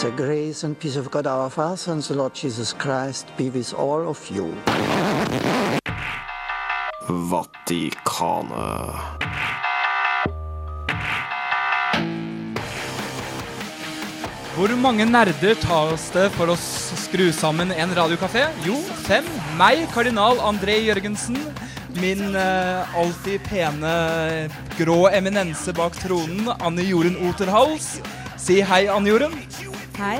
The grace and peace of God our Father and the Lord Jesus Christ be with all of you. Vatikanet. Hvor mange nerder tas det for å skru sammen en radiokafé? Jo, fem. Meg, kardinal André Jørgensen. Min eh, alltid pene grå eminense bak tronen, Anne Jorunn Oterhals. Si hei, Anne Jorunn. Hei.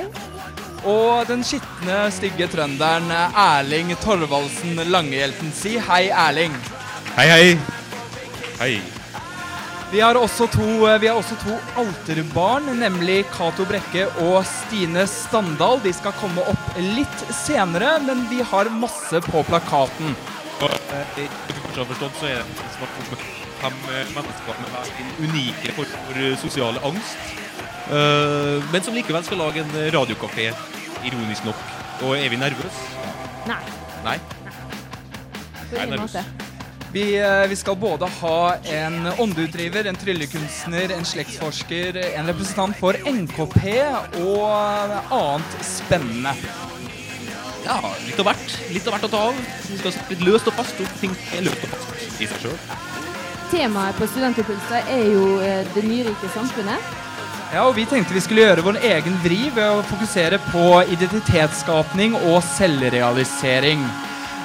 Og den skitne, stygge trønderen eh, Erling Torvaldsen Langehjelten. Si hei, Erling. Hei, hei. Hei. Vi har også to, eh, vi har også to alterbarn, nemlig Cato Brekke og Stine Standal. De skal komme opp litt senere, men vi har masse på plakaten. Eh, forstått, så er det fem mennesker med hver sin unike form for sosiale angst. Eh, men som likevel skal lage en radiokafé, ironisk nok. Og er vi nervøse? Nei, Nei. på ingen nervøs. måte. Vi, eh, vi skal både ha en åndeutdriver, en tryllekunstner, en slektsforsker, en representant for NKP og annet spennende. Ja, litt av hvert. Litt av hvert å ta av. Vi skal litt løst og fast om ting er løst og fast i seg sjøl. Temaet på Studentimpulser er jo eh, det nyrike samfunnet. Ja, og Vi tenkte vi skulle gjøre vår egen vri ved å fokusere på identitetsskapning og selvrealisering.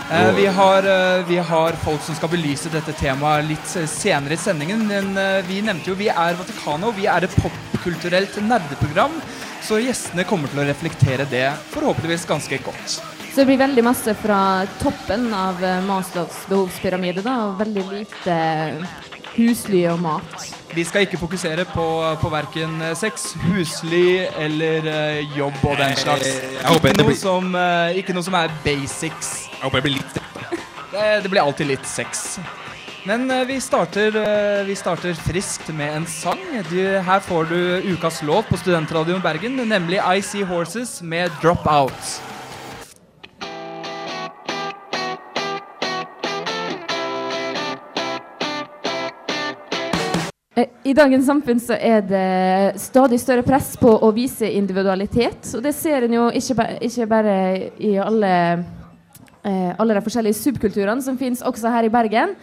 Eh, vi, har, eh, vi har folk som skal belyse dette temaet litt eh, senere i sendingen. Men eh, vi nevnte jo vi er Vatikanet, og vi er et popkulturelt nerdeprogram. Så gjestene kommer til å reflektere det forhåpentligvis ganske godt. Så det blir veldig masse fra toppen av eh, Maslows behovspyramide, da, og veldig lite husly og mat. Vi skal ikke fokusere på, på verken sex, husly eller uh, jobb og den slags. Ikke noe, som, uh, ikke noe som er basics. Jeg håper jeg blir litt Det, det blir alltid litt sex. Men uh, vi, starter, eh, vi starter friskt med en sang. Du, her får du ukas låt på Studentradioen Bergen, nemlig I See Horses med Drop Out. I dagens samfunn så er det stadig større press på å vise individualitet. Og det ser en jo ikke, ba ikke bare i alle, eh, alle de forskjellige subkulturene som finnes også her i Bergen.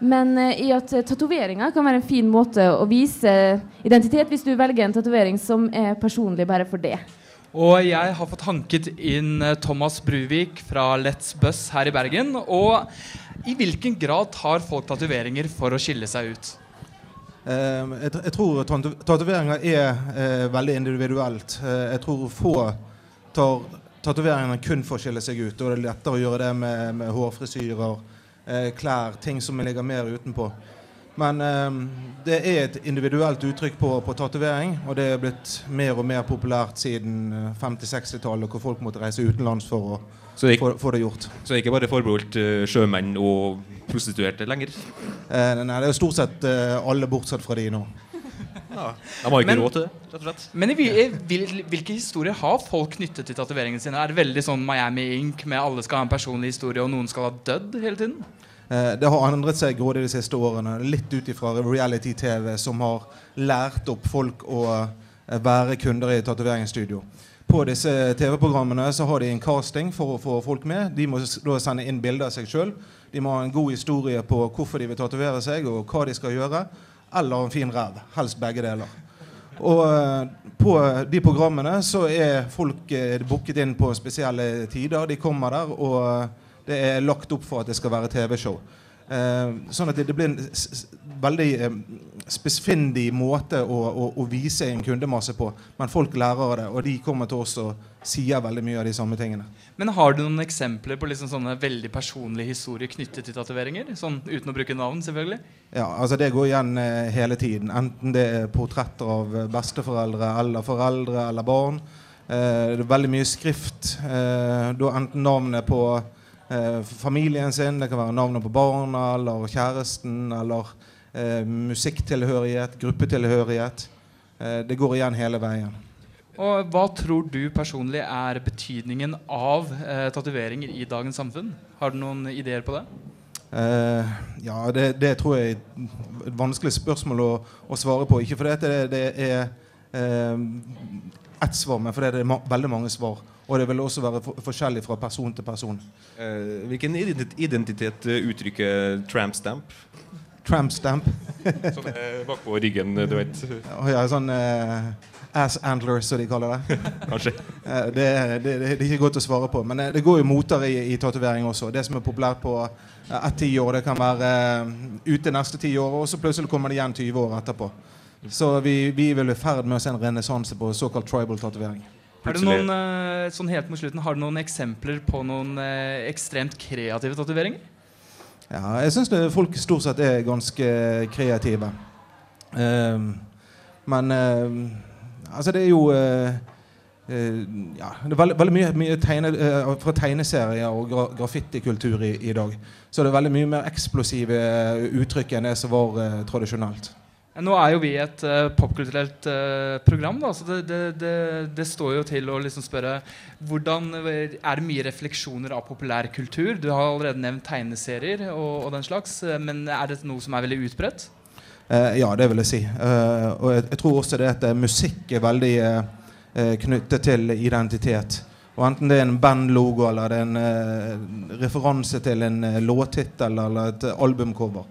Men eh, i at tatoveringer kan være en fin måte å vise identitet hvis du velger en tatovering som er personlig bare for det. Og jeg har fått hanket inn eh, Thomas Bruvik fra Let's Buss her i Bergen. Og i hvilken grad tar folk tatoveringer for å skille seg ut? Eh, jeg, tror tatoveringer er eh, veldig individuelt. Eh, jeg tror få tar tatoveringene kun for å skille seg ut. Og det er lettere å gjøre det med, med hårfrisyrer, eh, klær, ting som ligger mer utenpå. Men eh, det er et individuelt uttrykk på, på tatovering, og det er blitt mer og mer populært siden eh, 50-60-tallet, hvor folk måtte reise utenlands for å Så ikke, få det gjort. så det er ikke bare forbeholdt uh, sjømenn og prostituerte lenger? Eh, nei, det er jo stort sett uh, alle bortsett fra de nå. Ja, De har ikke Men- råd til det, rett og slett. Men i, i vil, hvilke historier har folk knyttet til tatoveringene sine? Er det veldig sånn Miami Ink med alle skal ha en personlig historie, og noen skal ha dødd hele tiden? Eh, Det har endret seg grådig de siste årene. Litt ut ifra reality-TV som har lært opp folk å eh, være kunder i tatoveringsstudio. På disse TV-programmene så har de en casting for å få folk med. De må da sende inn bilder av seg sjøl. De må ha en god historie på hvorfor de vil tatovere seg, og hva de skal gjøre. Eller en fin ræv. Helst begge deler. Og eh, på de programmene så er folk eh, booket inn på spesielle tider. De kommer der, og eh, det er lagt opp for at det skal være TV-show. Sånn at det, blir en veldig spissfindig måte å, å, å vise en kundemasse på. Men folk lærer av det, og de kommer til oss og sier veldig mye av de samme tingene. Men har du noen eksempler på liksom sånne veldig personlige historier knyttet til tatoveringer? Sånn uten å bruke navn, selvfølgelig. Ja, altså Det går igjen eh, hele tiden. Enten det er portretter av eh, besteforeldre eller foreldre eller barn. Eh, det er veldig mye skrift. Eh, da enten navnet på eh, familien sin, det kan være navnet på barna eller kjæresten, eller musikktilhørighet, gruppetilhørighet. Eh, det går igjen hele veien. Og hva tror du personlig er betydningen av eh, tatoveringer i dagens samfunn? Har du noen ideer på det? Eh, ja, det, det tror jeg er et vanskelig spørsmål å, å svare på. Ikke fordi det, det er eh, ett svar, men fordi det er ma veldig mange svar. Og det vil også være for forskjellig fra person til person. Eh, hvilken identitet, identitet eh, uttrykker tramp stamp? Tramp stamp. Sånn eh, bakpå ryggen, du vet. Ja, sånn eh, ass antler, som de kaller det. Kanskje. Det, det, er- det, det er ikke godt å svare på. Men eh, det går jo moter i, i tatovering også. Det som er populært på eh, ett tiår, det kan være eh, ute neste ti år, og så plutselig kommer det igjen 20 år etterpå. Så vi, vi vel i ferd med å se en renessanse på såkalt tribal tatovering. Har du noen, eh, sånn helt mot slutten, har du noen eksempler på noen eh, ekstremt kreative tatoveringer? Ja, jeg syns folk stort sett er ganske kreative. Uh, men uh, altså, det er jo uh, ja, det er veldig, veldig mye, mye tegne, eh, fra tegneserier og gra graffitikultur i, i dag. Så det er veldig mye mer eksplosive uttrykk enn det som var tradisjonelt. Eh, Nå er jo vi et uh, popkulturelt uh, program, da, så det, det, det, det står jo til å liksom spørre hvordan Er det mye refleksjoner av populærkultur? Du har allerede nevnt tegneserier og, og den slags, eh, men er det noe som er veldig utbredt? Uh, ja, det vil jeg si. Eh, og jeg, jeg tror også det at eh, musikk er veldig eh, eh, knyttet til identitet. Og enten det er en bandlogo eller det er en eh, referanse til en eh, låttittel eller et eh, albumcover.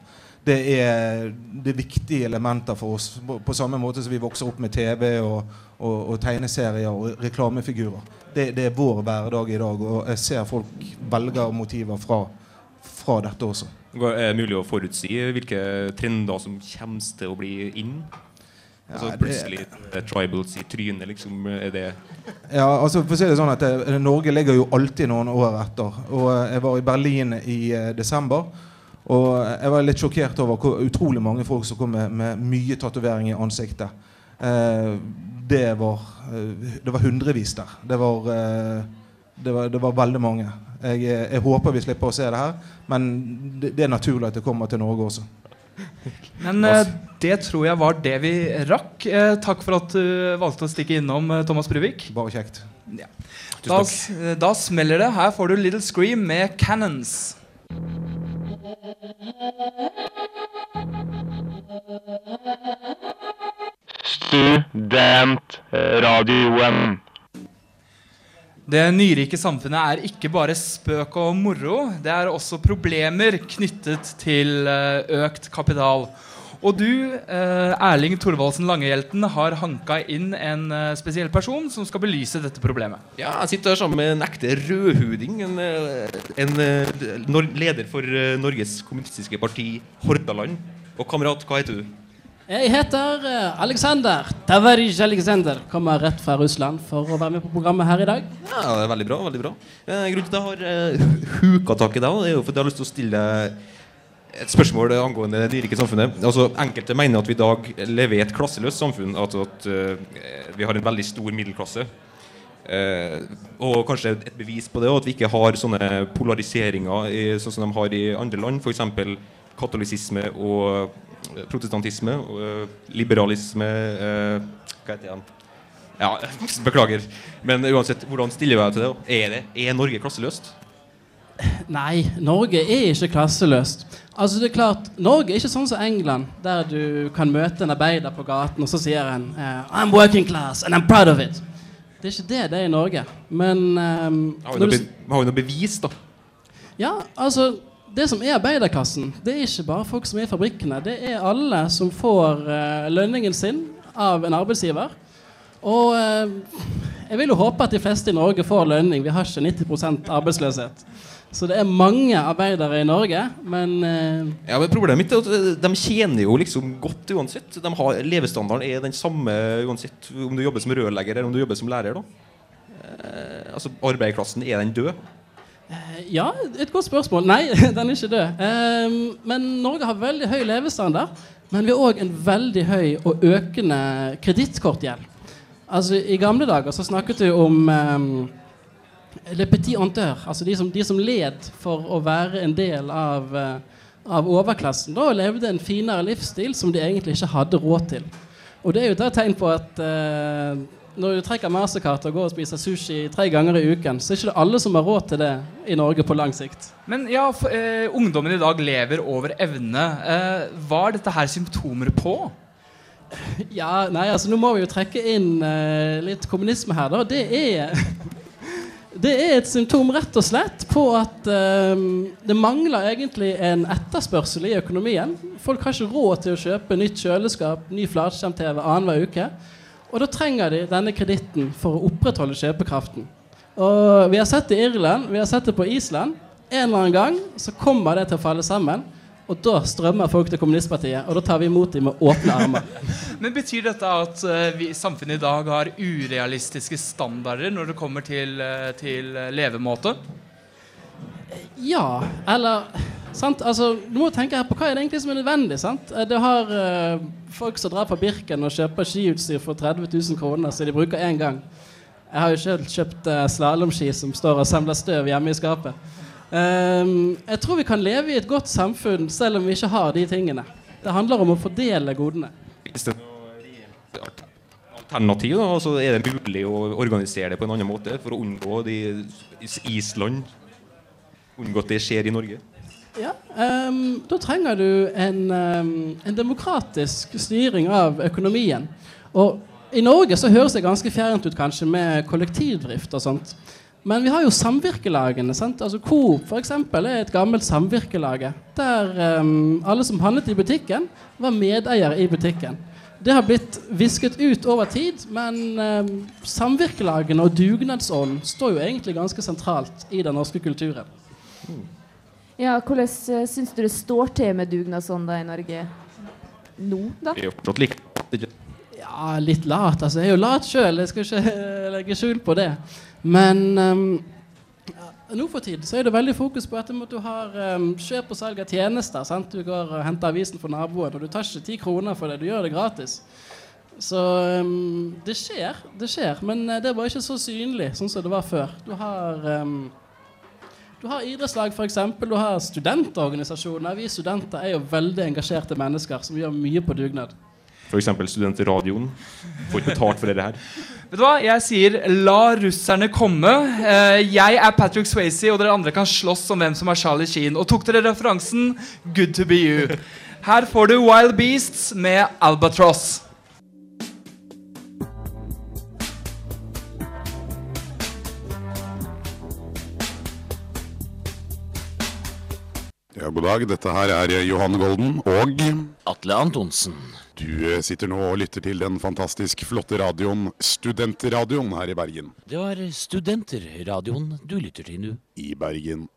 Det er, det er viktige elementer for oss. På, samme måte som vi vokser opp med TV og, og, og tegneserier og reklamefigurer. Det, det er vår hverdag i dag, og jeg ser folk velger motiver fra, fra dette også. Er det mulig å forutsi hvilke trender som kommer til å bli inn? Altså Ja, det- Plutselig eh, tribals i trynet, liksom. Er det Ja, altså for å si det sånn at eh, Norge ligger jo alltid noen år etter. Og eh, Jeg var i Berlin i desember. Og jeg var litt sjokkert over hvor utrolig mange folk som kom med, med mye tatovering i ansiktet. Eh, det var eh, Det var hundrevis der. Det var, eh, det var, det var veldig mange. Jeg, eh, jeg håper vi slipper å se det her, men det, det er naturlig at det kommer til Norge også. Men eh, det tror jeg var det vi rakk. Eh, takk for at du valgte å stikke innom, Thomas Bruvik. Bare kjekt. Da, s- eh, da smeller det. Her får du Little Scream med Cannons. Studentradioen. Det nyrike samfunnet er ikke bare spøk og moro. Det er også problemer knyttet til eh, økt kapital. Og du, eh, Erling Thorvaldsen Langehjelten, har hanka inn en eh, spesiell person som skal belyse dette problemet. Ja, jeg sitter her sammen med en ekte rødhuding. En, eh, en leder for eh, Norges kommunistiske parti Hordaland. Og kamerat, hva heter du? Jeg heter Aleksander. Alexander Tavarij Alexander. Kommer rett fra Russland for å være med på programmet her i dag. Ja, det er Veldig bra. veldig bra eh, Grunnen til at jeg har eh, huka tak i deg, er jo fordi jeg har lyst til å stille deg et spørsmål angående det nyrike samfunnet. Altså, enkelte mener at vi i dag lever i et klasseløst samfunn. Altså at uh, vi har en veldig stor middelklasse. Uh, og kanskje et bevis på det, at vi ikke har sånne polariseringer i, sånn som de har i andre land. F.eks. katolisisme og eh, protestantisme. Og, liberalisme Hva heter det igjen? Ja, beklager. Men uansett, hvordan stiller vi deg til det? Er, det? er Norge klasseløst? Nei, Norge er ikke klasseløst. Altså det er klart, Norge er ikke sånn som England, der du kan møte en arbeider på gaten, og så sier han eh, I'm working class and I'm proud of it. Det er ikke det det er i Norge. Men um, Har vi noe, du, be har vi noe bevis, da? Ja, altså Det som er arbeiderklassen, det er ikke bare folk som er i fabrikkene. Det er alle som får uh, lønningen sin av en arbeidsgiver. Og uh, jeg vil jo håpe at de fleste i Norge får lønning. Vi har ikke 90% arbeidsløshet. Så det er mange arbeidere i Norge, men eh, Ja, men Problemet mitt er at eh, de tjener jo liksom godt uansett. De har, levestandarden er den samme uansett om du jobber som rørlegger eller om du jobber som lærer. eh, Altså, Arbeiderklassen, er den død? Ja, et godt spørsmål. Nei, den er ikke død. Ehm, men Norge har veldig høy levestandard. Men vi har òg en veldig høy og økende kredittkortgjeld. Altså, I gamle dager så snakket vi om ehm, le petit honteur, altså de som, de som led for å være en del av, eh, av overklassen. Da levde en finere livsstil som de egentlig ikke hadde råd til. Og det er jo et tegn på at eh, når du trekker mastercard og går og spiser sushi tre ganger i uken, så er ikke det alle som har råd til det i Norge på lang sikt. Men ja, for, eh, ungdommen i dag lever over evne. Eh, hva er dette her symptomer på? Ja, nei, altså Nå må vi jo trekke inn eh, litt kommunisme her, da. Det er, det er et symptom rett og slett på at um, det mangler egentlig en etterspørsel i økonomien. Folk har ikke råd til å kjøpe nytt kjøleskap, ny flatskjerm-TV annenhver uke. Og da trenger de denne kreditten for å opprettholde kjøpekraften. Og Vi har sett det i Irland, vi har sett det på Island. En eller annen gang så kommer det til å falle sammen. Og da strømmer folk til kommunistpartiet, og da tar vi imot dem med åpne armer. Men Betyr dette at uh, vi, samfunnet i dag har urealistiske standarder når det kommer til, uh, til levemåte? Ja, eller sant? Altså, Du må tenke her på hva er det egentlig som er nødvendig. sant? Det har uh, folk som drar på Birken og kjøper skiutstyr for 30 000 kroner, så de bruker én gang. Jeg har jo selv kjøpt uh, slalåmski som står og samler støv hjemme i skapet. Um, jeg tror vi kan leve i et godt samfunn selv om vi ikke har de tingene. Det handler om å fordele godene. Hvis det er noe alternativ, da, så er det mulig å organisere det på en annen måte for å unngå de Island Unngå at det skjer i Norge? Ja, um, Da trenger du en, um, en, demokratisk styring av økonomien. Og I Norge så høres det ganske fjernt ut kanskje med kollektivdrift og sånt. Men vi har jo samvirkelagene. sant? Altså Coop for eksempel, er et gammelt samvirkelage. Der um, alle som handlet i butikken, var medeiere i butikken. Det har blitt visket ut over tid, men um, samvirkelagene og dugnadsånden står jo egentlig ganske sentralt i den norske kulturen. Ja, Hvordan uh, syns du det står til med dugnadsånda i Norge nå, da? Det er jo fortsatt likt. Ja, litt lat. altså. Jeg er jo lat sjøl, jeg skal ikke legge skjul på det. Men um, nå for tid så er det veldig fokus på at du har um, kjøp og salg av tjenester. Sant? Du går og henter avisen for naboen, og du tar ikke ti kroner for det. Du gjør det gratis. Så um, det skjer, det skjer. Men uh, det er bare ikke så synlig sånn som det var før. Du har, um, du har idrettslag, f.eks. Du har studentorganisasjoner. Vi studenter er jo veldig engasjerte mennesker som gjør mye på dugnad. F.eks. Studentradioen. Får ikke betalt for det her. Vet du hva? Jeg sier la russerne komme. Eh, jeg er Patrick Swayze, og dere andre kan slåss om hvem som er Charlie Sheen. Og tok dere referansen? Good to be you. Her får du Wild Beasts med Albatross. God dag. Dette her er Johan Golden og Atle Antonsen. Du eh, sitter nå og lytter til den fantastisk flotte radioen Studentradioen her i Bergen. Det var Studenterradioen du lytter til nå. I Bergen.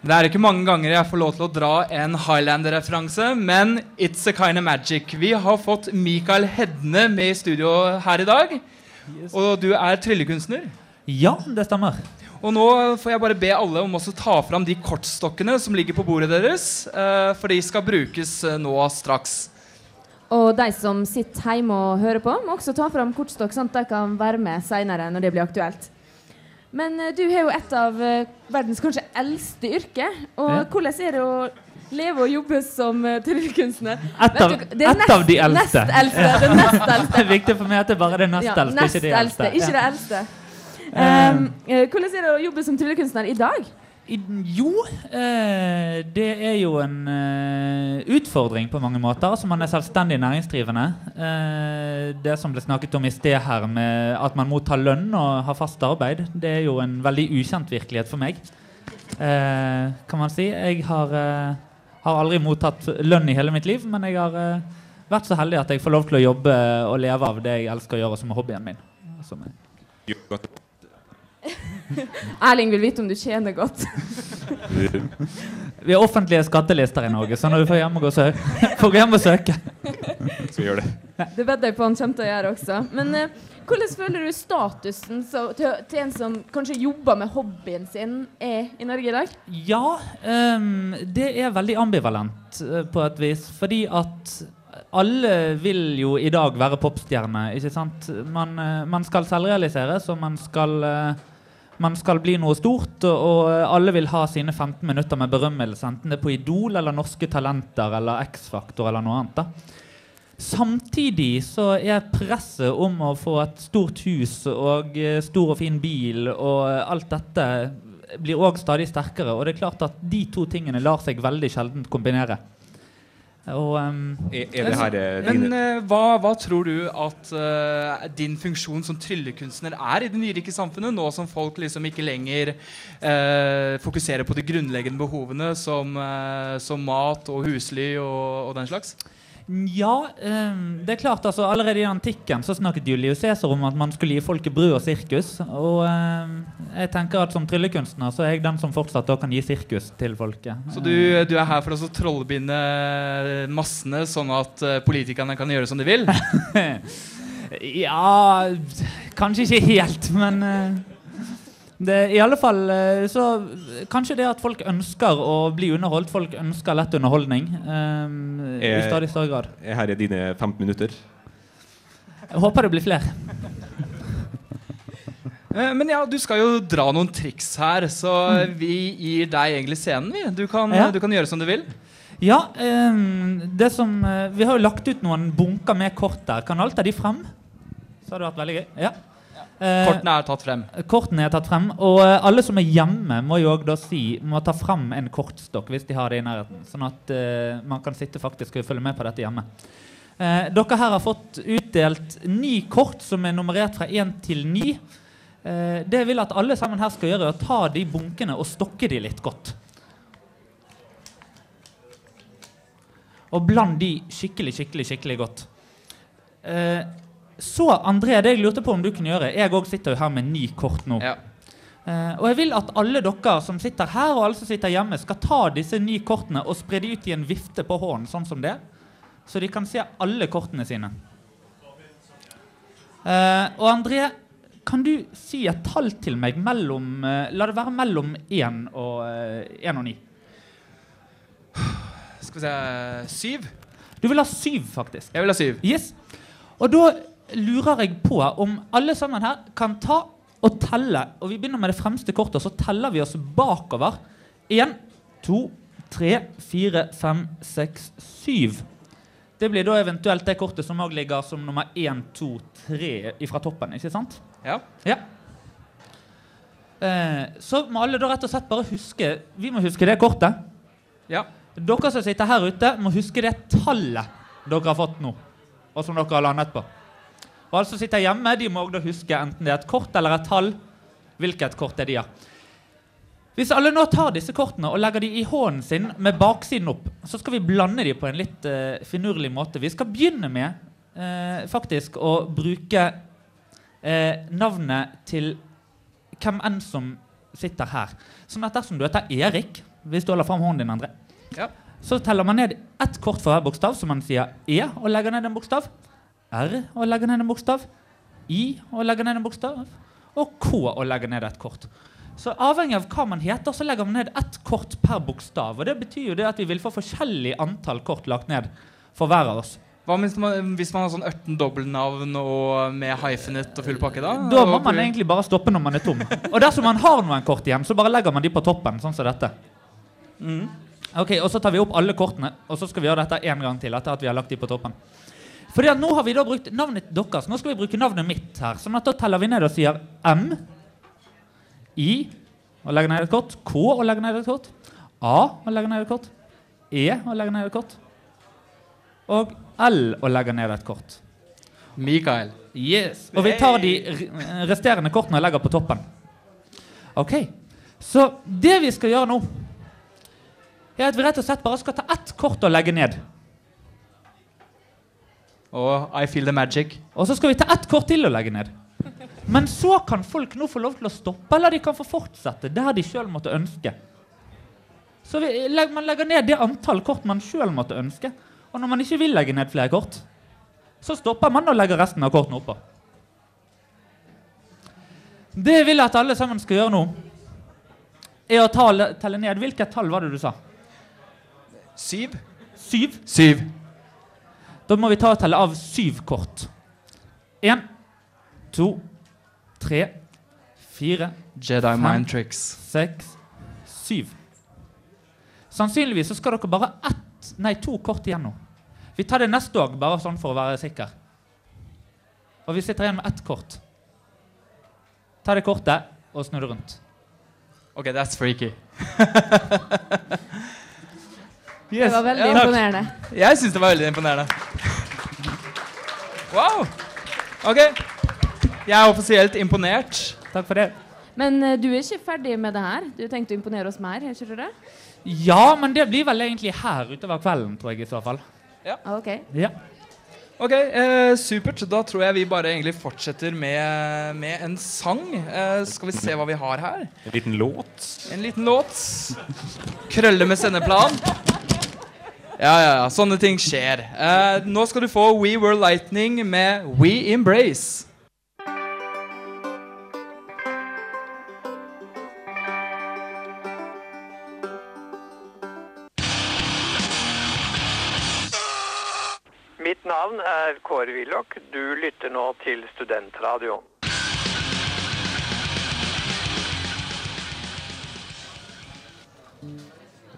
Det er ikke mange ganger jeg får lov til å dra en Highlander-referanse, men it's a kind of magic. Vi har fått Mikael Hedne med i studio her i dag. Og du er tryllekunstner. Ja, det stemmer. Og nå får jeg bare be alle om å ta fram de kortstokkene som ligger på bordet deres. Uh, for de skal brukes uh, nå straks. Og de som sitter hjemme og hører på, må også ta fram kortstokk, sånn at de kan være med seinere når det blir aktuelt. Men uh, du har jo et av verdens kanskje eldste yrke. Og ja. hvordan er det å leve og jobbe som tryllekunstner? Et, av, du, et nest, av de eldste. Nest eldste det, nest eldste. det er viktig for meg at det bare er det nest ja, eldste, nest ikke de eldste. eldste. Ikke det eldste. Um, hvordan er det å jobbe som tryllekunstner i dag? I, jo, eh, det er jo en eh, utfordring på mange måter. Altså Man er selvstendig næringsdrivende. Eh, det som ble snakket om i sted her, med at man mottar lønn og har fast arbeid, det er jo en veldig ukjent virkelighet for meg. Eh, kan man si. Jeg har, eh, har, aldri mottatt lønn i hele mitt liv, men jeg har eh, vært så heldig at jeg får lov til å jobbe og leve av det jeg elsker å gjøre, som er hobbyen min. Som er Erling vil vite om du tjener godt. vi har offentlige skattelister i Norge, så når du får hjem og, gå søk, får hjem og søke. Skal gjøre det. Det vedder jeg på han kommer til å gjøre også. Men eh, hvordan føler du statusen så, til, til, en som kanskje jobber med hobbyen sin, er i Norge i dag? Ja, um, det er veldig ambivalent uh, på et vis. Fordi at alle vil jo i dag være popstjerne. ikke sant? Man, uh, man skal selvrealiseres, og man skal man skal bli noe stort, og alle vil ha sine 15 minutter med berømmelse, enten det er på Idol eller Norske Talenter eller X-Faktor eller noe annet. da. Samtidig så er presset om å få et stort hus og eh, stor og fin bil og alt dette blir òg stadig sterkere. Og det er klart at de to tingene lar seg veldig sjelden kombinere. Og, um, Er, er det her eh, Men dine eh, hva, hva tror du at uh, din funksjon som tryllekunstner er i det nyrike samfunnet, nå som folk liksom ikke lenger uh, fokuserer på de grunnleggende behovene som, som mat og husly og, og den slags? Ja, ehm, det er klart altså Allerede i antikken så snakket Julius Cæsar om at man skulle gi folket brød og sirkus. Og ehm, jeg tenker at som tryllekunstner så er jeg den som fortsatt kan gi sirkus til folket. Så du, du er her for å trollbinde massene, sånn at eh, politikerne kan gjøre som de vil? ja Kanskje ikke helt, men eh, det, I alle fall eh, så Kanskje det at folk ønsker å bli underholdt. Folk ønsker lett underholdning. ehm, I Er- stadig større grad. er her er dine 15 minutter. Jeg håper det blir flere. Eh, Men ja, du skal jo dra noen triks her, så vi gir deg egentlig scenen. Vi. Du, kan, Ja. du kan gjøre som du vil. Ja, ehm, det som eh, Vi har jo lagt ut noen bunker med kort der. Kan alt av de frem? Så har det vært veldig gøy. Ja. Eh, Kortene er tatt frem. Kortene er tatt frem. Og eh, alle som er hjemme, må jo da si må ta frem en kortstokk hvis de har det i nærheten. Sånn at uh, man kan sitte faktisk og følge med på dette hjemme. Uh, dere her har fått utdelt ni kort som er nummerert fra én til ni. Uh, det jeg vil at alle sammen her skal gjøre, er å ta de bunkene og stokke de litt godt. Og bland de skikkelig, skikkelig, skikkelig godt. Eh, så André, det jeg lurte på om du kunne gjøre Jeg òg sitter jo her med ni kort nå. Eh, og jeg vil at alle dere som sitter her, og alle som sitter hjemme, skal ta disse ni kortene og spre de ut i en vifte på hånden, sånn som det. Så de kan se alle kortene sine. Uh, og André, kan du si et tall til meg mellom uh, La det være mellom én og én og ni. Skal vi se Syv? Du vil ha syv, faktisk. Jeg vil ha syv. Yes. Og da lurer jeg på om alle sammen her kan ta og telle. Og vi begynner med det fremste kortet, så teller vi oss bakover. Én, to, tre, fire, fem, seks, syv. Det blir da eventuelt det kortet som òg ligger som nummer én, to, tre fra toppen. ikke sant? Ja. Ja. Eh, så må alle da rett og slett bare huske Vi må huske det kortet. Ja. Dere som sitter her ute, må huske det tallet dere har fått nå. Og som dere har landet på. Og alle som sitter hjemme, de må da huske enten det er et kort eller et tall. Hvilket kort det er de har. Hvis alle nå tar disse kortene og legger de i hånden sin med baksiden opp, så skal vi blande de på en litt uh, finurlig måte. Vi skal begynne med uh, faktisk å bruke uh, navnet til hvem enn som sitter her. Sånn at dersom du heter Erik, hvis du holder fram hånden din, André, Ja. så teller man ned ett kort for hver bokstav, som man sier E og legger ned en bokstav. R og legger ned en bokstav. I og legger ned en bokstav. Og K og legger ned et kort. Så avhengig av hva man heter, så legger man ned ett kort per bokstav. Og det betyr jo det at vi vil få forskjellig antall kort lagt ned for hver av oss. Hva hvis man, hvis man har sånn 18 dobbeltnavn og med hyphenet og full pakke, da? Da må man egentlig bare stoppe når man er tom. Og dersom man har noen kort igjen, så bare legger man de på toppen, sånn som dette. Ok, Og så tar vi opp alle kortene, og så skal vi gjøre dette en gang til. etter at vi har lagt de på toppen. Fordi at nå har vi da brukt navnet deres. Nå skal vi bruke navnet mitt her. sånn at da teller vi ned og sier M, I og legger ned et kort. K og legger ned et kort. A og legger ned et kort. E og legger ned et kort. Og L og legger ned et kort. Mikael. Yes. Og vi tar de resterende kortene og legger på toppen. Ok, Så det vi skal gjøre nå, er at vi rett og slett bare skal ta ett kort og legge ned. Og I feel the magic. Og så skal vi ta ett kort til å legge ned. Men så kan folk nå få lov til å stoppe, eller de kan få fortsette der de sjøl måtte ønske. Så vi, man legger ned det antall kort man sjøl måtte ønske. Og når man ikke vil legge ned flere kort, så stopper man og legger resten av kortene oppå. Det jeg vil at alle sammen skal gjøre nå, er å tale, telle ned. Hvilket tall var det du sa? Syv. Syv? Syv. Da må vi ta og telle av syv kort. Én, to, tre, fire, Jedi fem, mind tricks. seks, syv. Sannsynligvis så skal dere bare ett, nei, to kort igjen nå. Vi tar det neste òg, bare sånn for å være sikker. Og vi sitter igjen med ett kort. Ta det kortet og snu det rundt. Ok, that's freaky. Det var veldig Ja. imponerende. Jeg syns det var veldig imponerende. Wow. OK. Jeg er offisielt imponert. Takk for det. Men uh, du er ikke ferdig med det her? Du tenkte å imponere oss mer? er ikke du det? Ja, men det blir vel egentlig her utover kvelden, tror jeg i så fall. Ja. Ok. Ja. Ok, eh, Supert. Da tror jeg vi bare egentlig fortsetter med, med en sang. Eh, skal vi se hva vi har her. En liten låt. En liten låt. Krølle med sendeplan. Ja, ja, ja. Sånne ting skjer. Eh, nå skal du få We Were Lightning med We Embrace. Mitt navn er Kåre Willoch. Du lytter nå til Studentradioen.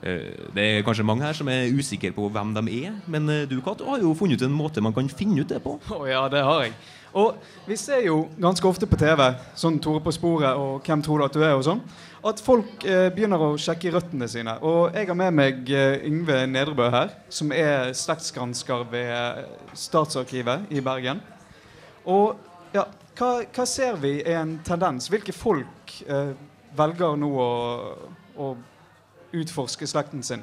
Det er kanskje mange her som er usikre på hvem de er, men eh, du Kat, har jo funnet ut en måte man kan finne ut det på. Å ja, det har jeg. Og vi ser jo ganske ofte på TV, sånn Tore på sporet og Hvem tror du at du er og sånn, at folk eh, begynner å sjekke røttene sine. Og jeg har med meg eh, Yngve Nedrebø her, som er slektsgransker ved eh, Statsarkivet i Bergen. Og ja, hva, hva ser vi er en tendens? Hvilke folk eh, velger nå å, å utforske slekten sin?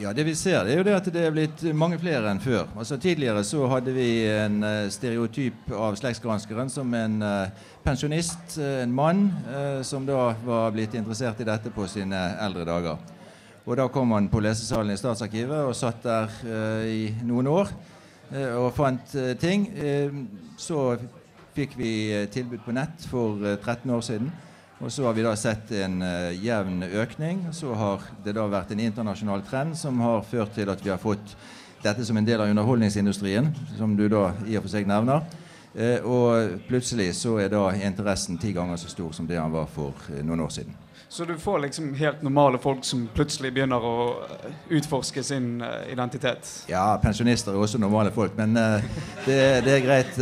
Ja, Det vi ser, det er jo det at det er blitt mange flere enn før. Altså Tidligere så hadde vi en eh, stereotyp av slektsgranskeren som en eh, pensjonist, eh, en mann, som da var blitt interessert i dette på sine eldre dager. Og Da kom han på lesesalen i Statsarkivet og satt der i noen år og fant ting. Så fikk vi tilbud på nett for eh, 13 år siden. Og så har vi da sett en uh, jevn økning. Så har det da vært en internasjonal trend som har ført til at vi har fått dette som en del av underholdningsindustrien, som du da i og for seg nevner. Uh, og plutselig så er da interessen ti ganger så stor som det han var for uh, noen år siden. Så du får liksom helt normale folk som plutselig begynner å utforske sin identitet? Ja, pensjonister er også normale folk, men uh, det, det er greit.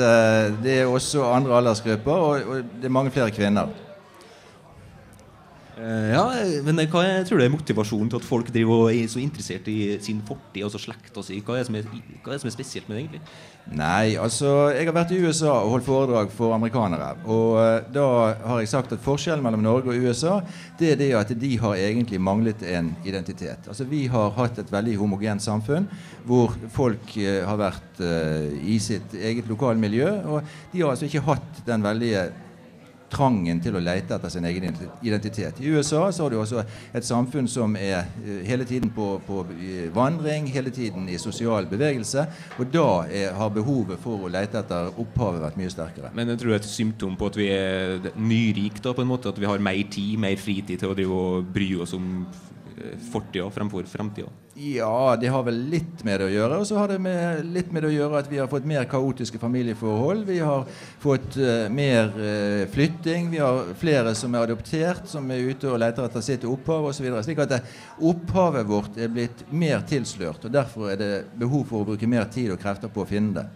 det er også andre aldersgrupper, og, og det er mange flere kvinner. Eh, Ja, men hva er, tror du er motivasjonen til at folk driver og er så interessert i sin fortid, altså slekta si? Hva hva er, det som er spesielt med det, egentlig? Nei, altså Jeg har vært i USA og holdt foredrag for amerikanere. Og eh, da har jeg sagt at forskjellen mellom Norge og USA det er det at de har egentlig manglet en identitet. Altså Vi har hatt et veldig homogent samfunn hvor folk eh, har vært eh, i sitt eget lokalmiljø. Og de har altså ikke hatt den veldige trangen til å lete etter sin egen identitet. I USA så har du også et samfunn som er eh, hele tiden på, på vandring, hele tiden i sosial bevegelse. Og da er, har behovet for å lete etter opphavet vært mye sterkere. Men jeg tror det er et symptom på at vi er nyrike, på en måte. At vi har mer tid, mer fritid til å drive og bry oss om fortida fremfor fremtida. Ja, det har vel litt med det å gjøre. Og så har det med, litt med det å gjøre at vi har fått mer kaotiske familieforhold. Vi har fått uh, mer uh, flytting. Vi har flere som er adoptert, som er ute og leter etter sitt opphav osv. Slik at det, opphavet vårt er blitt mer tilslørt. Og derfor er det behov for å bruke mer tid og krefter på å finne det.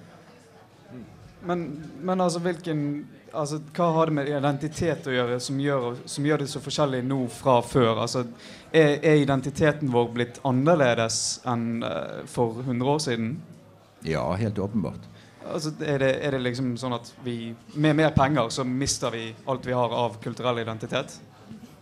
Men, men altså, hvilken, altså, hva har det med identitet å gjøre som gjør, som gjør det så forskjellig nå fra før? Altså, er, er identiteten vår blitt annerledes enn eh, for 100 år siden? Ja, helt åpenbart. Altså, er, det, er det liksom sånn at vi med mer penger så mister vi alt vi har av kulturell identitet?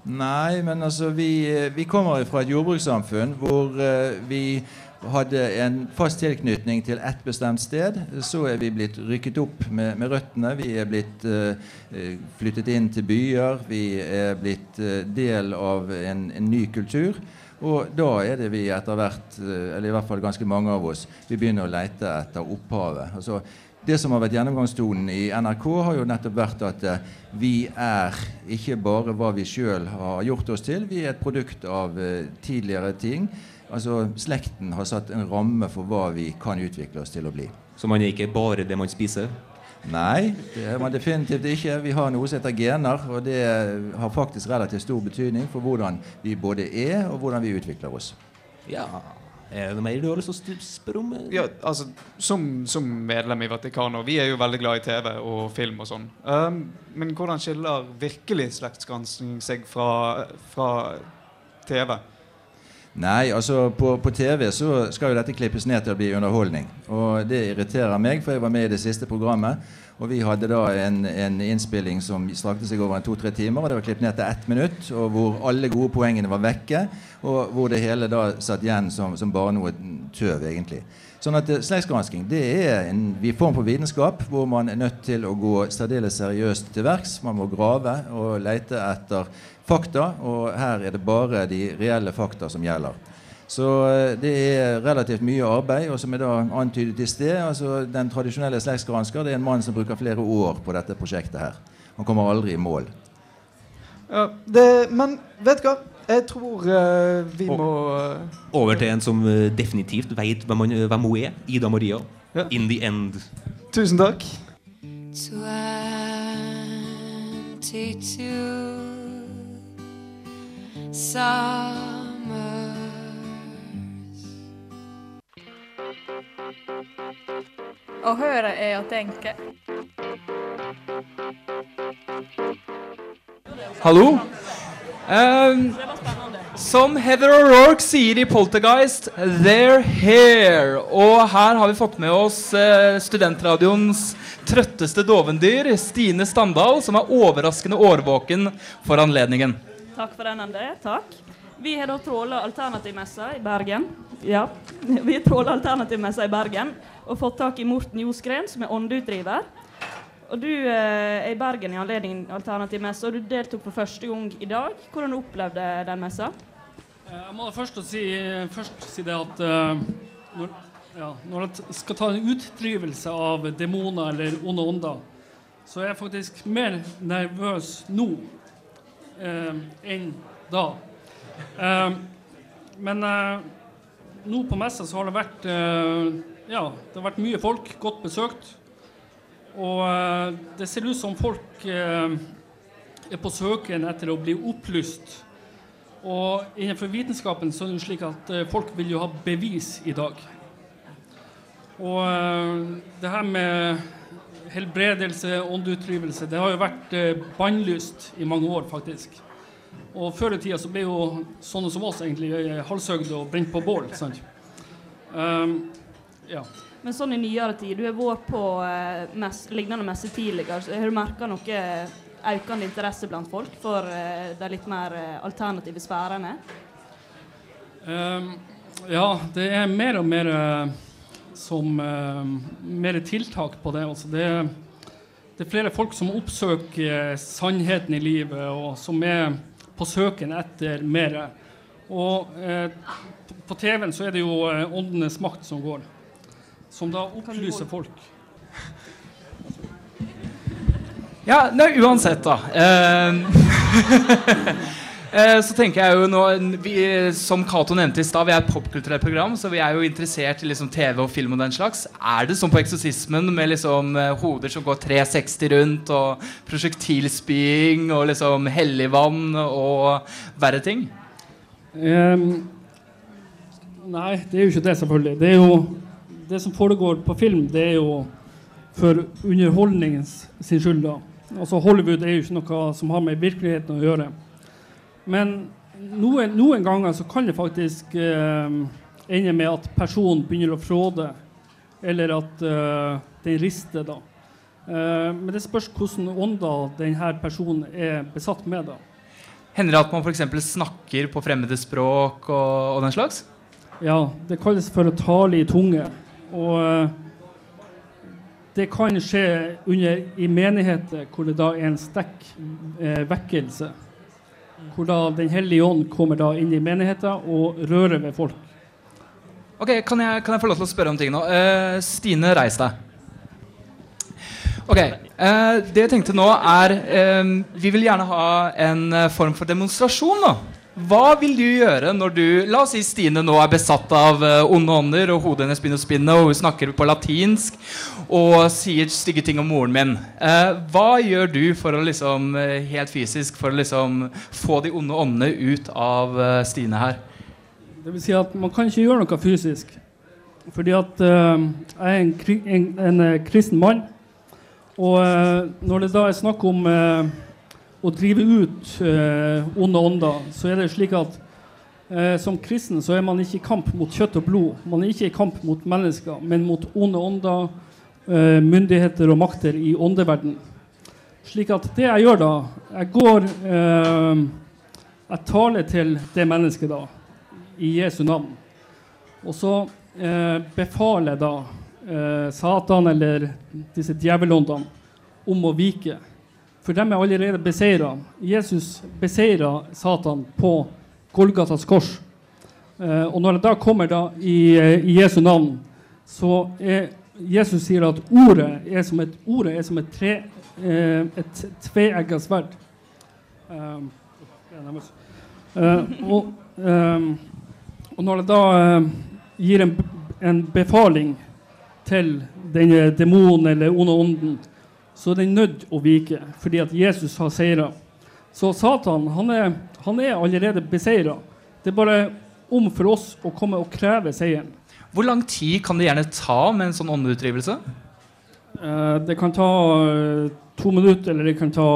Nei, men altså vi, vi kommer fra et jordbrukssamfunn hvor uh, vi hadde en fast tilknytning til ett bestemt sted. Så er vi blitt rykket opp med, med røttene. Vi er blitt eh, flyttet inn til byer. Vi er blitt eh, del av en, en ny kultur. Og da er det vi etter hvert, eh, eller i hvert fall ganske mange av oss, vi begynner å lete etter opphavet. Altså, det som har vært gjennomgangstonen i NRK, har jo nettopp vært at eh, vi er ikke bare hva vi sjøl har gjort oss til, vi er et produkt av eh, tidligere ting. Altså Slekten har satt en ramme for hva vi kan utvikle oss til å bli. Så man er ikke bare det man spiser? Nei, det er man definitivt ikke. Vi har noe som heter gener, og det har faktisk relativt stor betydning for hvordan vi både er, og hvordan vi utvikler oss. Ja. Er det noe mer du har lyst til å spørre om? Ja, altså, som, som medlem i Vatikanet, vi er jo veldig glad i TV og film og sånn. Um, men hvordan skiller virkelig slektsgransking seg fra, fra TV? Nei, altså på, på, TV så skal jo dette klippes ned til å bli underholdning. Og det irriterer meg, for jeg var med i det siste programmet. Og vi hadde da en, en innspilling som strakte seg over to-tre timer. Og det var klippet ned til ett minutt, og hvor alle gode poengene var vekke. Og hvor det hele da satt igjen som, som bare noe tøv, egentlig. Sånn at eh, Slektsgransking det er en form for vitenskap hvor man er nødt til å gå særdeles seriøst til verks. Man må grave og lete etter fakta, og her er det bare de reelle fakta som gjelder. Så eh, det er relativt mye arbeid. Og som jeg da antydet i sted, altså den tradisjonelle slektsgransker det er en mann som bruker flere år på dette prosjektet her. Han kommer aldri i mål. Ja, det, men vet du hva? Jeg tror uh, vi må uh, Over til en som uh, definitivt veit hvem, hvem, hun er. Ida Maria. Ja. In the end. Tusen takk. 22 summers. Å høre er å tenke. Hallo? Um, som Heather O'Rourke sier i Poltergeist, 'they're here'. Og her har vi fått med oss uh, studentradioens trøtteste dovendyr, Stine Standal, som er overraskende årvåken for anledningen. Takk for den, André. Takk. Vi har da tråla Alternativmessa i Bergen. Ja, vi har tråla Alternativmessa i Bergen og fått tak i Morten Josgren, som er åndeutdriver. Og Du eh, er i Bergen i anledning Alternativmessa, og du deltok for første gang i dag. Hvordan opplevde du den messa? Eh, jeg må først si, først si det at uh, når, ja, når jeg skal ta en utdrivelse av demoner eller onde ånder, så er jeg faktisk mer nervøs nå enn da. Eh, men eh, nå på messa så har det vært eh, Ja, det har vært mye folk. Godt besøkt. Og eh, det ser ut som folk eh, er på søken etter å bli opplyst. Og innenfor vitenskapen så er det jo slik at folk vil jo ha bevis i dag. Og det her med helbredelse, åndeutdrivelse, det har jo vært eh, bannlyst i mange år, faktisk. Og før i tida så ble jo sånne som oss egentlig eh, halshøgde og brent på bål. sant? Um, ja. Men sånn i nyere tid, du har vært på eh, mess, lignende messer tidligere. Så har du merka noe økende interesse blant folk for eh, de litt mer eh, alternative sfærene? Um, ja, det er mer og mer uh, som uh, mer tiltak på det. Altså det, det, er flere folk som oppsøker sannheten i livet, og som er på søken etter mer. Og uh, på TV-en så er det jo uh, Åndenes makt som går, som da opplyser folk. Ja, nei, uansett, da. Eh, så tenker jeg jo nå vi, Som Cato nevnte i stad, vi er et popkulturelt program, så vi er jo interessert i liksom TV og film og den slags. Er det sånn på Eksorsismen med liksom eh, hoder som går 360 rundt, og prosjektilspying og liksom helligvann og verre ting? Um, nei, det er jo ikke det, selvfølgelig. Det jo Det som foregår på film, det er jo for underholdningens sin skyld. da. Altså Hollywood er jo ikke noe som har med virkeligheten å gjøre. Men noen, noen ganger så kan det faktisk eh, ende med at personen begynner å fråde, eller at eh, den rister. da. Eh, men det spørs hvordan ånder denne personen er besatt med. da. Hender det at man f.eks. snakker på fremmede språk og, og, den slags? Ja, det kalles for å tale i tunge. Og eh, det kan skje under, i menigheter hvor det da er en sterk eh, vekkelse hvor da Den hellige ånd kommer da inn i menigheten og rører ved folk. Ok, Kan jeg, kan jeg få lov til å spørre om ting nå? Uh, Stine, reis deg. Ok, uh, Det jeg tenkte nå, er uh, Vi vil gjerne ha en form for demonstrasjon. nå hva vil du gjøre når du La oss si Stine nå er besatt av uh, onde ånder, og hodet hennes begynner å spinne, og hun snakker på latinsk og sier stygge ting om moren min. Uh, hva gjør du for å liksom uh, helt fysisk for å liksom få de onde åndene ut av Stine her? Det vil si at man kan ikke gjøre noe fysisk. Fordi at jeg er en, en, en, kristen mann. Og når det da er snakk om å drive ut eh, onde ånder, så er det slik at Eh, som kristen så er man ikke i kamp mot kjøtt og blod. Man er ikke i kamp mot mennesker, men mot onde ånder, eh, myndigheter og makter i åndeverden. Slik at det jeg gjør da Jeg går eh, Jeg taler til det mennesket da, i Jesu navn. Og så eh, befaler da eh, Satan eller disse djevelåndene om å vike. For dem er allerede beseira. Jesus beseira Satan på Golgatas kors. Eh, og når det da kommer da i, eh, i Jesu navn, så er Jesus sier at ordet er som et, ordet er som et, tre, eh, et tveegga sverd. Um, og, um, og når det da eh, gir en, en befaling til denne demonen eller onde ånden, så er den nødt å vike, fordi at Jesus har seira. Så Satan han er, han er allerede beseira. Det er bare om for oss å komme og kreve seieren. Hvor lang tid kan det gjerne ta med en sånn åndeutdrivelse? Eh, det kan ta eh, to minutter, eller det kan ta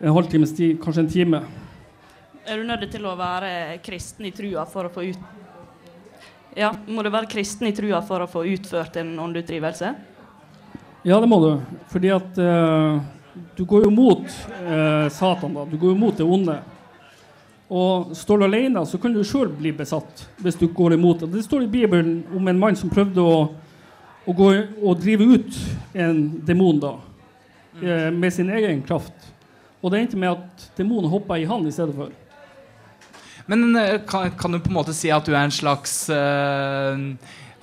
en halvtimes tid, kanskje en time. Er du nødt til å være kristen i trua for å få ut Ja, må du være kristen i trua for å få utført en åndeutdrivelse? Ja, det må du. Fordi at uh, du går jo mot uh, Satan. da. Du går jo mot det onde. Og står du alene, så kan du sjøl bli besatt hvis du går imot det. Står i Bibelen om en mann som prøvde å, å gå og drive ut en demon da, eh, med sin egen kraft. Og det endte med at demonen hoppa i han i stedet for. Men eh, kan, kan du på en måte si at du er en slags uh,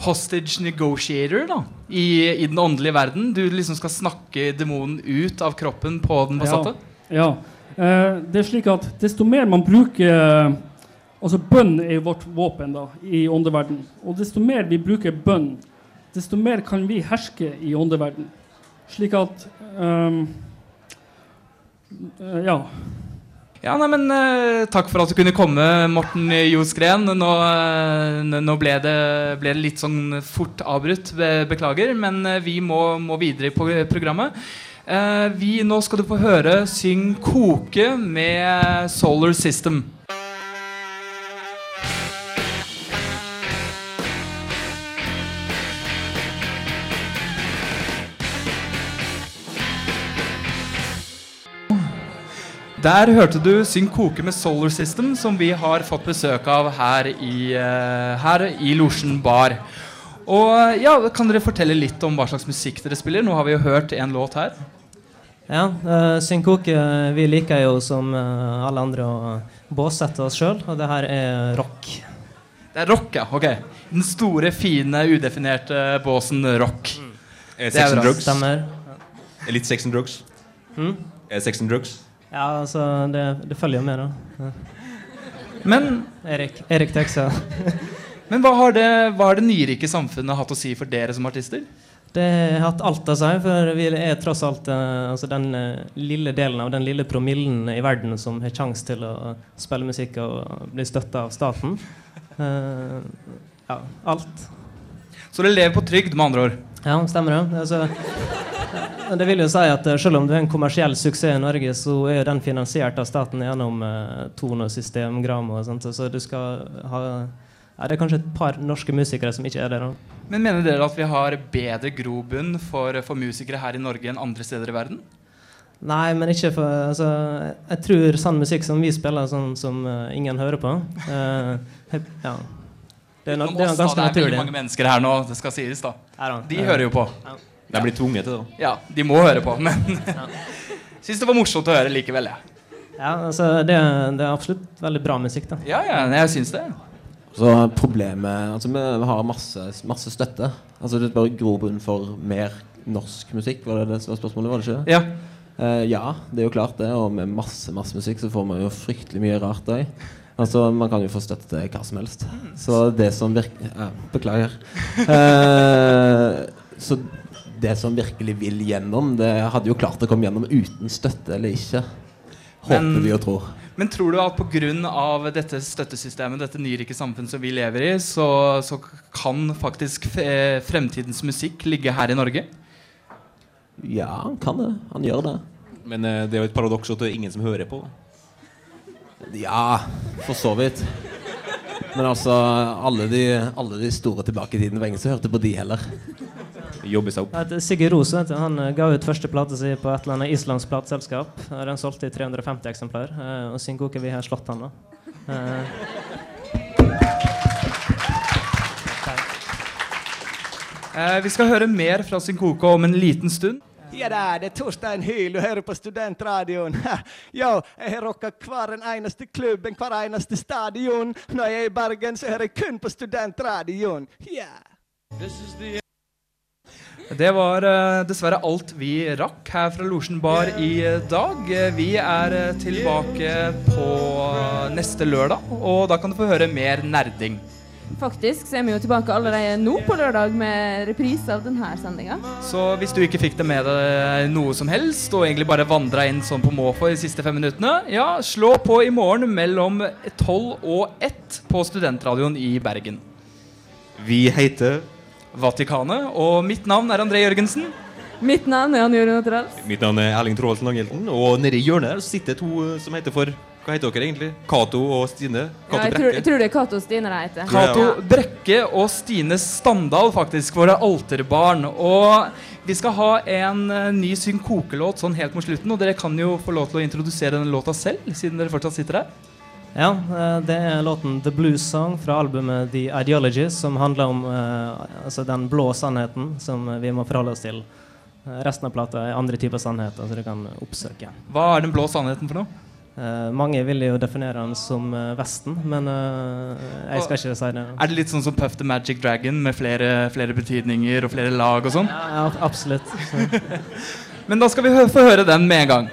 hostage negotiator da, i, i den åndelige verden? Du liksom skal snakke demonen ut av kroppen på den besatte? Ja. ja. Eh, det er slik at desto mer man bruker Altså bønn er jo vårt våpen da, i åndeverden. Og desto mer vi bruker bønn, desto mer kan vi herske i åndeverden. Slik at um, eh, Ja. Ja, nei, men uh, Takk for at du kunne komme, Morten Josgren. Nå, uh, nå ble, det, ble, det, litt sånn fort avbrutt. Be beklager. Men uh, vi må, må, videre på programmet. Eh, vi, nå skal du få høre Syng koke med Solar System. Der hørte du Syng koke med Solar System, som vi har fått besøk av her i, uh, her i Losjen bar. Og ja, Kan dere fortelle litt om hva slags musikk dere spiller? Nå har vi jo hørt en låt her. Ja, uh, Synkoke vi liker jo som uh, alle andre å båsette oss sjøl, og det her er rock. Det er rock, ja. Ok. Den store, fine, udefinerte båsen rock. Mm. Er sex and drugs? Stemmer. Er litt sex and drugs? Mm? Er sex and drugs? Ja, altså Det, det følger jo med, da. Ja. Men Erik, Erik Texa. Men hva har, det, hva har det nyrike samfunnet hatt å si for dere som artister? Det har hatt alt å si, for vi er tross alt uh, altså den uh, lille delen av den lille promillen i verden som har sjanse til å spille musikk og bli støtta av staten. Uh, ja, alt. Så det lever på trygd, med andre ord? Ja, stemmer det. Altså, det vil jo si at Selv om du har en kommersiell suksess i Norge, så er den finansiert av staten gjennom uh, tonesystem, gram og sånt. Så du skal ha ja, Det er kanskje et par norske musikere som ikke er det. da. Men Mener dere at vi har bedre grobunn for, for musikere her i Norge enn andre steder i verden? Nei, men ikke for altså, Jeg tror sann musikk som vi spiller, sånn som uh, ingen hører på uh, ja. Det er, no, det er ganske naturlig. Det er veldig mange mennesker her nå, det skal sies. da. De hører jo på. Ja. De blir tvunget til det. Ja, de må høre på. Men syns det var morsomt å høre likevel. Ja, ja altså, det, det, er absolutt veldig bra musikk. da. Ja, ja, jeg syns det. Så problemet Altså, vi har masse, masse støtte. Altså, det er bare grobunn for mer norsk musikk, var det det som var spørsmålet? var det ikke? Ja. Uh, ja, det er jo klart det. Og med masse masse musikk så får man jo fryktelig mye rart òg. Altså, Man kan jo få støtte til hva som helst. Så det som virker ja, Beklager. Uh, så det som virkelig vil gjennom, det hadde jo klart å komme gjennom uten støtte eller ikke. Håper men, vi og tror. Men tror du at pga. dette støttesystemet, dette nyrike samfunnet som vi lever i, så, så kan faktisk fremtidens musikk ligge her i Norge? Ja, han kan det. Han gjør det. Men uh, det er jo et paradoks at det er ingen som hører på. Ja, for så vidt. Men altså, alle de, alle de store tilbake i tiden var ingen som hørte på de heller. Jobbe seg opp. Sigurd Rose vet du, han eh, ga ut første plate si på et eller annet islandsk plateselskap. Eh, Den solgte i 350 eksemplar. eh, Og sin koke vi har slått han, da. Vi skal høre mer fra Synkoko om en liten stund. Ja da, det er Torstein Hyl, du hører på Studentradioen. Yo, jeg har rocka hver en eneste klubben, hver eneste stadion. Når jeg er i Bergen, så hører jeg kun på Studentradioen. Yeah. Det var eh, dessverre alt vi rakk her fra Losjen bar i eh, dag. Eh, Vi er eh, tilbake på neste lørdag, og da kan du få høre mer nerding. Faktisk så er vi jo tilbake allerede nå på lørdag med reprise av denne sendinga. Så hvis du ikke fikk det med deg noe som helst, og egentlig bare vandra inn sånn på måfå de siste fem minuttene, ja, slå på i morgen mellom 12 og 1 på Studentradioen i Bergen. Vi heter Vatikanet, og mitt navn er André Jørgensen. Mitt navn er Jan Jørgen Otterals. Mitt navn er Erling Thorvaldsen Langhjelten. og nede i hjørnet her sitter to eh, som heter for Hva heter dere egentlig? Cato og Stine? Ja, jeg, tror, jeg tror det er Cato Stine de heter. Cato Brekke og Stine Standal, faktisk, våre alterbarn. Og vi skal ha en eh, ny synkokelåt sånn helt mot slutten, og dere kan jo få lov til å introdusere den låta selv, siden dere fortsatt sitter her. Ja, eh, det er låten 'The Blues Song' fra albumet The Ideology, som handler om eh, altså den blå sannheten som vi må forholde oss til. Eh, Resten av plata er andre typer sannheter, så du kan oppsøke. Hva er den blå sannheten for noe? Eh, mange vil jo definere den som eh, Vesten, men eh, jeg skal ikke si det. Er det litt sånn som Puff the Magic Dragon, med flere, flere betydninger og flere lag og sånn? Ja, absolutt. Men da skal vi få høre den med en gang.